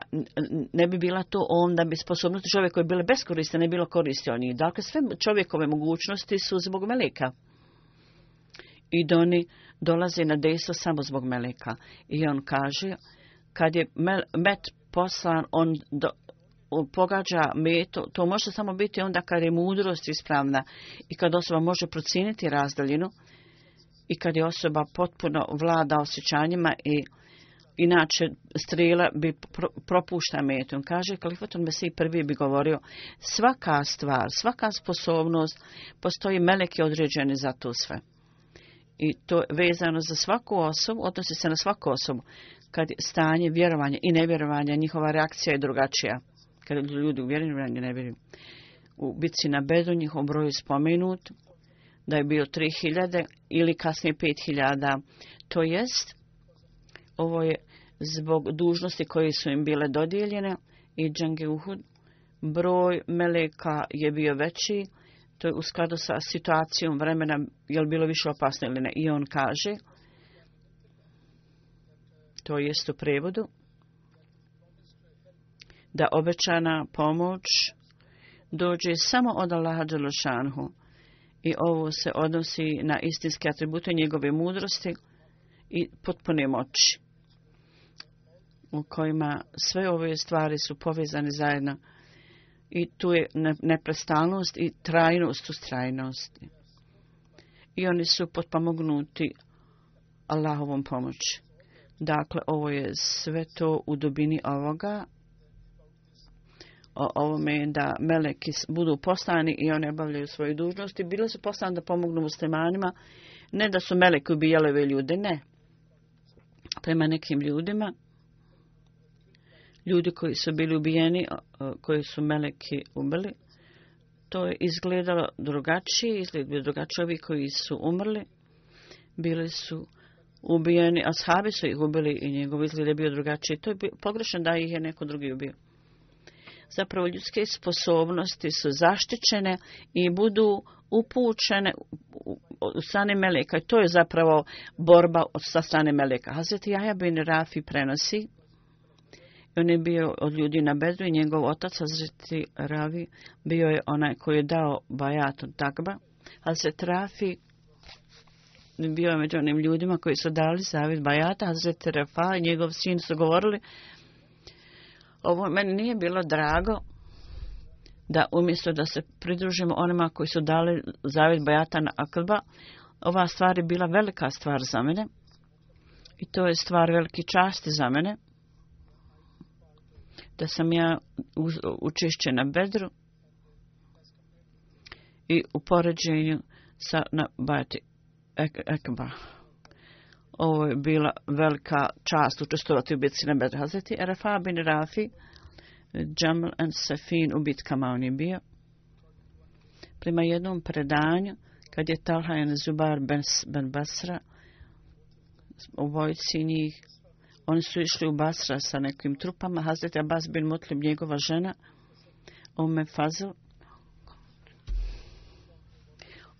ne bi bila to onda bi sposobnost čovjeka koje bile beskoriste ne bilo koriste oni. Dakle, sve čovjekove mogućnosti su zbog meleka. Idoni dolazi na desu samo zbog Meleka. I on kaže, kad je Mel, Met poslan, on, do, on pogađa metu. To može samo biti onda kad je mudrost ispravna i kad osoba može procijeniti razdaljinu i kad je osoba potpuno vlada osjećanjima i inače strela bi propušta metu. On kaže, Kalifaton Mesi prvi bi govorio, svaka stvar, svaka sposobnost, postoji meleke određene za to sve i to je vezano za svaku osobu, odnosi se na svaku osobu, kad stanje vjerovanja i nevjerovanja, njihova reakcija je drugačija. Kad ljudi u vjerovanju ne vjeruju. U bitci na bedu njihov broj je spomenut da je bio 3000 ili kasnije 5000. To jest, ovo je zbog dužnosti koje su im bile dodijeljene i Džange Uhud, broj meleka je bio veći, to je u skladu sa situacijom vremena, je li bilo više opasno ili ne. I on kaže, to jest u prevodu, da obećana pomoć dođe samo od Allaha Đelošanhu i ovo se odnosi na istinske atribute njegove mudrosti i potpune moći u kojima sve ove stvari su povezane zajedno i tu je neprestalnost i trajnost u strajnosti. I oni su potpomognuti Allahovom pomoći. Dakle, ovo je sve to u dubini ovoga. O ovome je da meleki budu poslani i oni obavljaju svoje dužnosti. Bilo su poslani da pomognu muslimanima. Ne da su meleki ubijale ove ljude, ne. Prema nekim ljudima, ljudi koji su bili ubijeni, koji su meleki ubili, to je izgledalo drugačije, izgledali drugačije ovi koji su umrli, bili su ubijeni, a sahabi su ih ubili i njegov izgled je bio drugačiji. To je pogrešno da ih je neko drugi ubio. Zapravo ljudske sposobnosti su zaštićene i budu upućene u strane Meleka. I to je zapravo borba sa strane Meleka. Hazreti Jaja bin Rafi prenosi On je bio od ljudi na bedu i njegov otac, Hazreti Ravi, bio je onaj koji je dao bajat od Takba. Hazreti Rafi bio je među onim ljudima koji su dali savjet bajata. Hazreti Rafa i njegov sin su govorili, ovo meni nije bilo drago da umjesto da se pridružimo onima koji su dali zavjet bajata na Akba, ova stvar je bila velika stvar za mene. I to je stvar veliki časti za mene da sam ja učešće na bedru i u poređenju sa na Bajati Ek Ekba. Ovo je bila velika čast učestovati u bitci na bedru. Hazreti Arafa bin Rafi, Jamal and Safin u bitkama on je bio. Prema jednom predanju, kad je Talha i Zubar ben, ben Basra, u vojci njih Oni su išli u Basra sa nekim trupama. Hazret Abbas bin Mutlim, njegova žena, Ome Fazl,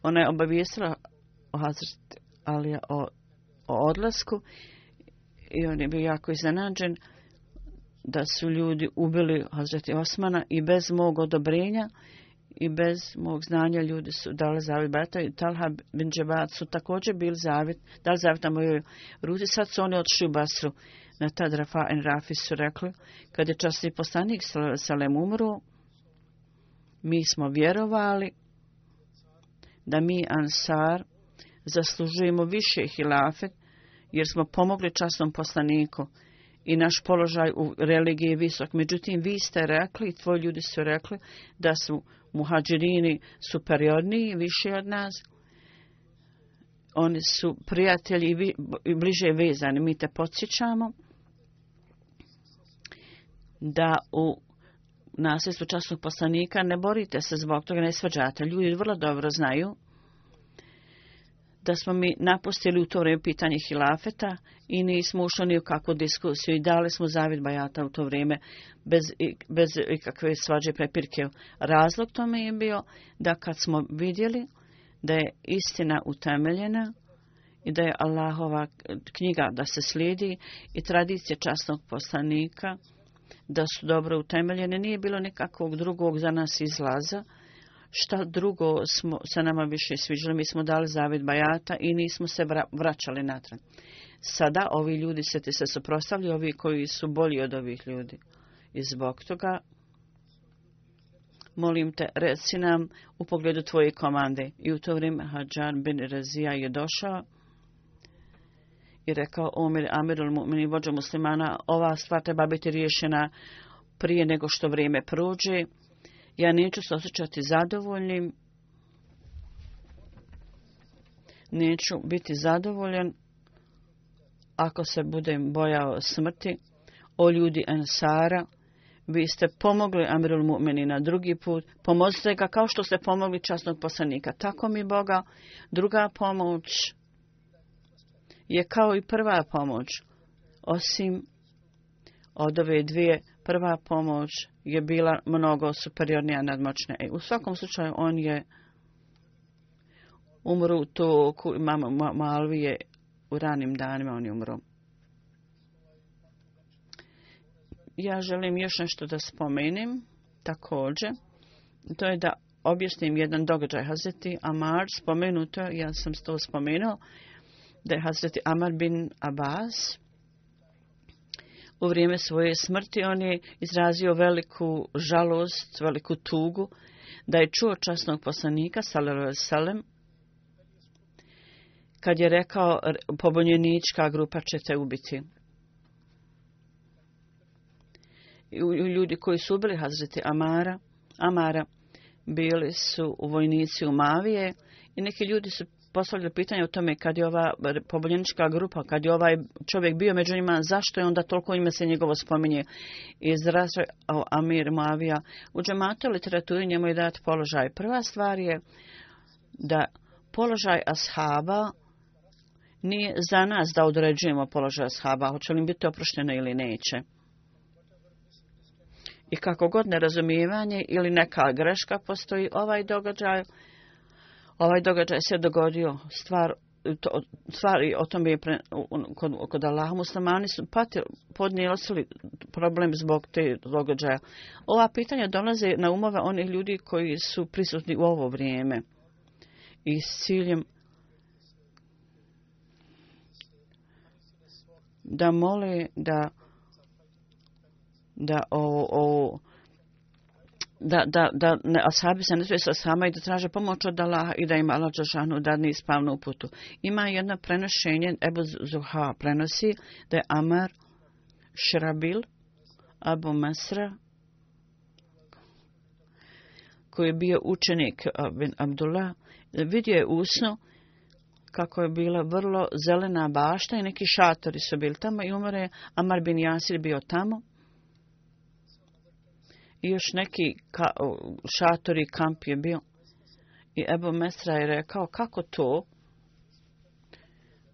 ona je obavijestila o Hazret Alija o, o odlasku i on je bio jako iznenađen da su ljudi ubili Hazreti Osmana i bez mog odobrenja i bez mog znanja ljudi su dali zavjet Bata i Talha bin Džabat su također bili zavjet, dali zavjet na mojoj ruti. Sad su oni otišli u Basru. Na tad Rafa en Rafi su rekli, kad je časni poslanik Salem umru, mi smo vjerovali da mi Ansar zaslužujemo više hilafet, jer smo pomogli časnom poslaniku i naš položaj u religiji je visok. Međutim, vi ste rekli, tvoji ljudi su rekli, da su muhađirini superiorniji, više od nas. Oni su prijatelji i bliže vezani. Mi te podsjećamo da u nasljedstvu časnog poslanika ne borite se zbog toga, ne svađate. Ljudi vrlo dobro znaju da smo mi napustili u to vrijeme pitanje hilafeta i nismo ušli ni u kakvu diskusiju i dali smo zavid Bajata u to vrijeme bez, bez ikakve svađe prepirke. Razlog tome je bio da kad smo vidjeli da je istina utemeljena i da je Allahova knjiga da se slijedi i tradicije časnog poslanika da su dobro utemeljene, nije bilo nekakvog drugog za nas izlaza, šta drugo smo se nama više sviđali. Mi smo dali zavid bajata i nismo se vra, vraćali natran. Sada ovi ljudi se ti se suprostavljaju, ovi koji su bolji od ovih ljudi. I zbog toga, molim te, reci nam u pogledu tvoje komande. I u to vrijeme Hadžar bin Razija je došao i rekao Omer Amirul Mu'mini, vođa muslimana, ova stvar treba biti riješena prije nego što vrijeme prođe ja neću se osjećati zadovoljnim, neću biti zadovoljen ako se budem bojao smrti. O ljudi Ansara, vi ste pomogli Amrul Mu'meni na drugi put, pomozite ga kao što ste pomogli časnog poslanika, tako mi Boga. Druga pomoć je kao i prva pomoć, osim od ove dvije prva pomoć je bila mnogo superiornija nadmoćna. E, u svakom slučaju on je umro u toku i mama Malvije u ranim danima on je umro. Ja želim još nešto da spomenim također. To je da objasnim jedan događaj Hazreti Amar spomenuto, ja sam to spomenuo, da je Hazreti Amar bin Abbas spomenuo u vrijeme svoje smrti on je izrazio veliku žalost, veliku tugu da je čuo časnog poslanika Salelu Salem kad je rekao pobunjenička grupa će te ubiti. ljudi koji su ubili Hazreti Amara, Amara bili su u vojnici u Mavije i neki ljudi su postavljali pitanje o tome kad je ova poboljenička grupa, kad je ovaj čovjek bio među njima, zašto je onda toliko ime se njegovo spominje iz razre Amir Moavija. U džemate literaturi njemu je dat položaj. Prva stvar je da položaj ashaba nije za nas da određujemo položaj ashaba, hoće li im biti oprošteno ili neće. I kako god nerazumijevanje ili neka greška postoji ovaj događaj, ovaj događaj se dogodio stvar to, stvari o tom je pre, kod, kod Allaha muslimani su patili, podnijelosili problem zbog te događaja. Ova pitanja dolaze na umove onih ljudi koji su prisutni u ovo vrijeme i s ciljem da mole da da o, o da, da, da ne, ashabi se ne sve sa sama i da traže pomoć od Allaha i da im Allah Đošanu dadne ispavnu uputu. Ima jedno prenošenje, Ebu Zuha prenosi, da je Amar Šrabil, Abu Masra, koji je bio učenik bin Abdullah, vidio je usno kako je bila vrlo zelena bašta i neki šatori su bili tamo i umore Amar bin Jasir bio tamo i još neki ka, šatori kamp je bio. I Ebu Mesra je rekao, kako to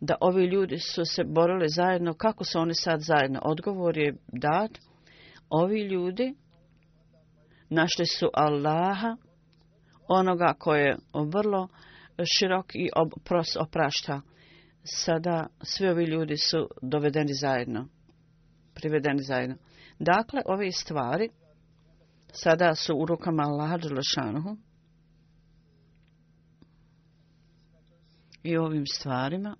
da ovi ljudi su se borili zajedno, kako su oni sad zajedno? Odgovor je dat, ovi ljudi našli su Allaha, onoga koje je vrlo širok i opros, oprašta. Sada svi ovi ljudi su dovedeni zajedno, privedeni zajedno. Dakle, ove stvari sada su u rukama Allaha Đelešanuhu i ovim stvarima.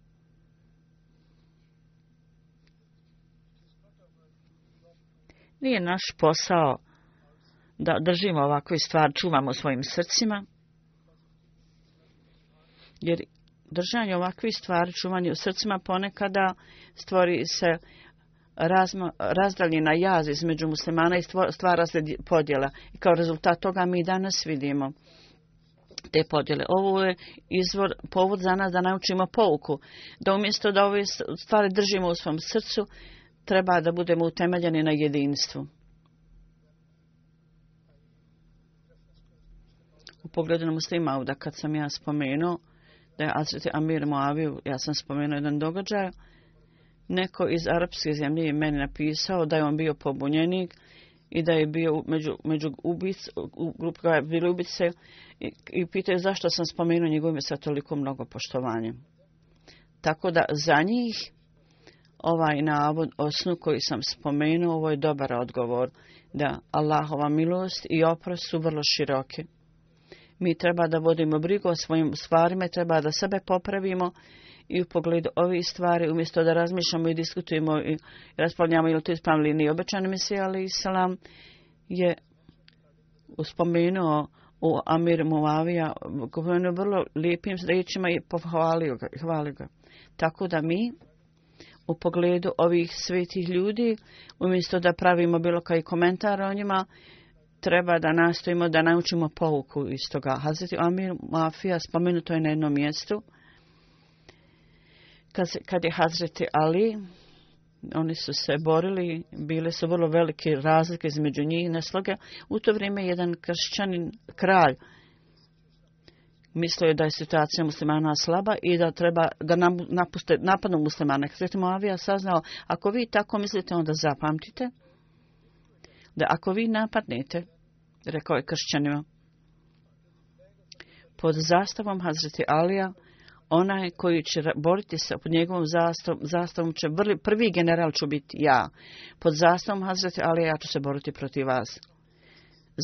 Nije naš posao da držimo ovakve stvari, čuvamo svojim srcima, jer držanje ovakve stvari, čuvanje u srcima ponekada stvori se uh, razdaljena jaz između muslimana i stvara se podjela. I kao rezultat toga mi danas vidimo te podjele. Ovo je izvor, povod za nas da naučimo pouku. Da umjesto da ove stvari držimo u svom srcu, treba da budemo utemeljeni na jedinstvu. U pogledu na muslima ovdje, kad sam ja spomenuo, da je Azreti Amir Moaviju, ja sam spomenuo jedan događaj, neko iz arapske zemlje je meni napisao da je on bio pobunjenik i da je bio među, među ubic, u grupu koja je bili ubice i, i pitaju zašto sam spomenuo njegov ime sa toliko mnogo poštovanja. Tako da za njih ovaj navod osnu koji sam spomenuo, ovo je dobar odgovor da Allahova milost i oprost su vrlo široke. Mi treba da vodimo brigu o svojim stvarima, treba da sebe popravimo i i u pogledu ovih stvari, umjesto da razmišljamo i diskutujemo i raspravljamo ili to ispravljamo linije obećane mesije, ali islam je uspomenuo u Amir Muavija, govorio vrlo lijepim rečima i pohvalio ga. Hvalio ga. Tako da mi u pogledu ovih svetih ljudi, umjesto da pravimo bilo kaj komentar o njima, treba da nastojimo da naučimo pouku iz toga. Hazreti Amir Mafija spomenuto je na jednom mjestu kad, kad je Hazreti Ali, oni su se borili, bile su vrlo velike razlike između njih nesloge. U to vrijeme jedan kršćanin kralj mislio je da je situacija muslimana slaba i da treba ga napuste napadom muslimana. Hazreti Moavija saznao, ako vi tako mislite, onda zapamtite da ako vi napadnete, rekao je kršćanima, pod zastavom Hazreti Alija, onaj koji će boriti se pod njegovom zastavom, zastavom će vrli, prvi general ću biti ja. Pod zastavom Hazreti ali ja ću se boriti protiv vas.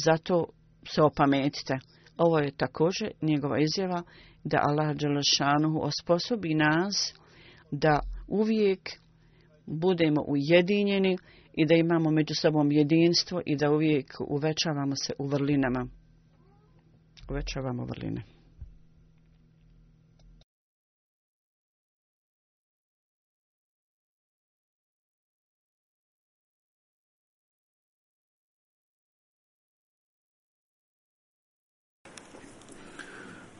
Zato se opametite. Ovo je također njegova izjava da Allah Đelešanuhu osposobi nas da uvijek budemo ujedinjeni i da imamo među sobom jedinstvo i da uvijek uvećavamo se u vrlinama. Uvećavamo vrline.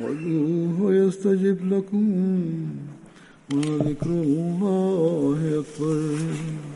ودوه یستجب لکم وذکر الله أکبر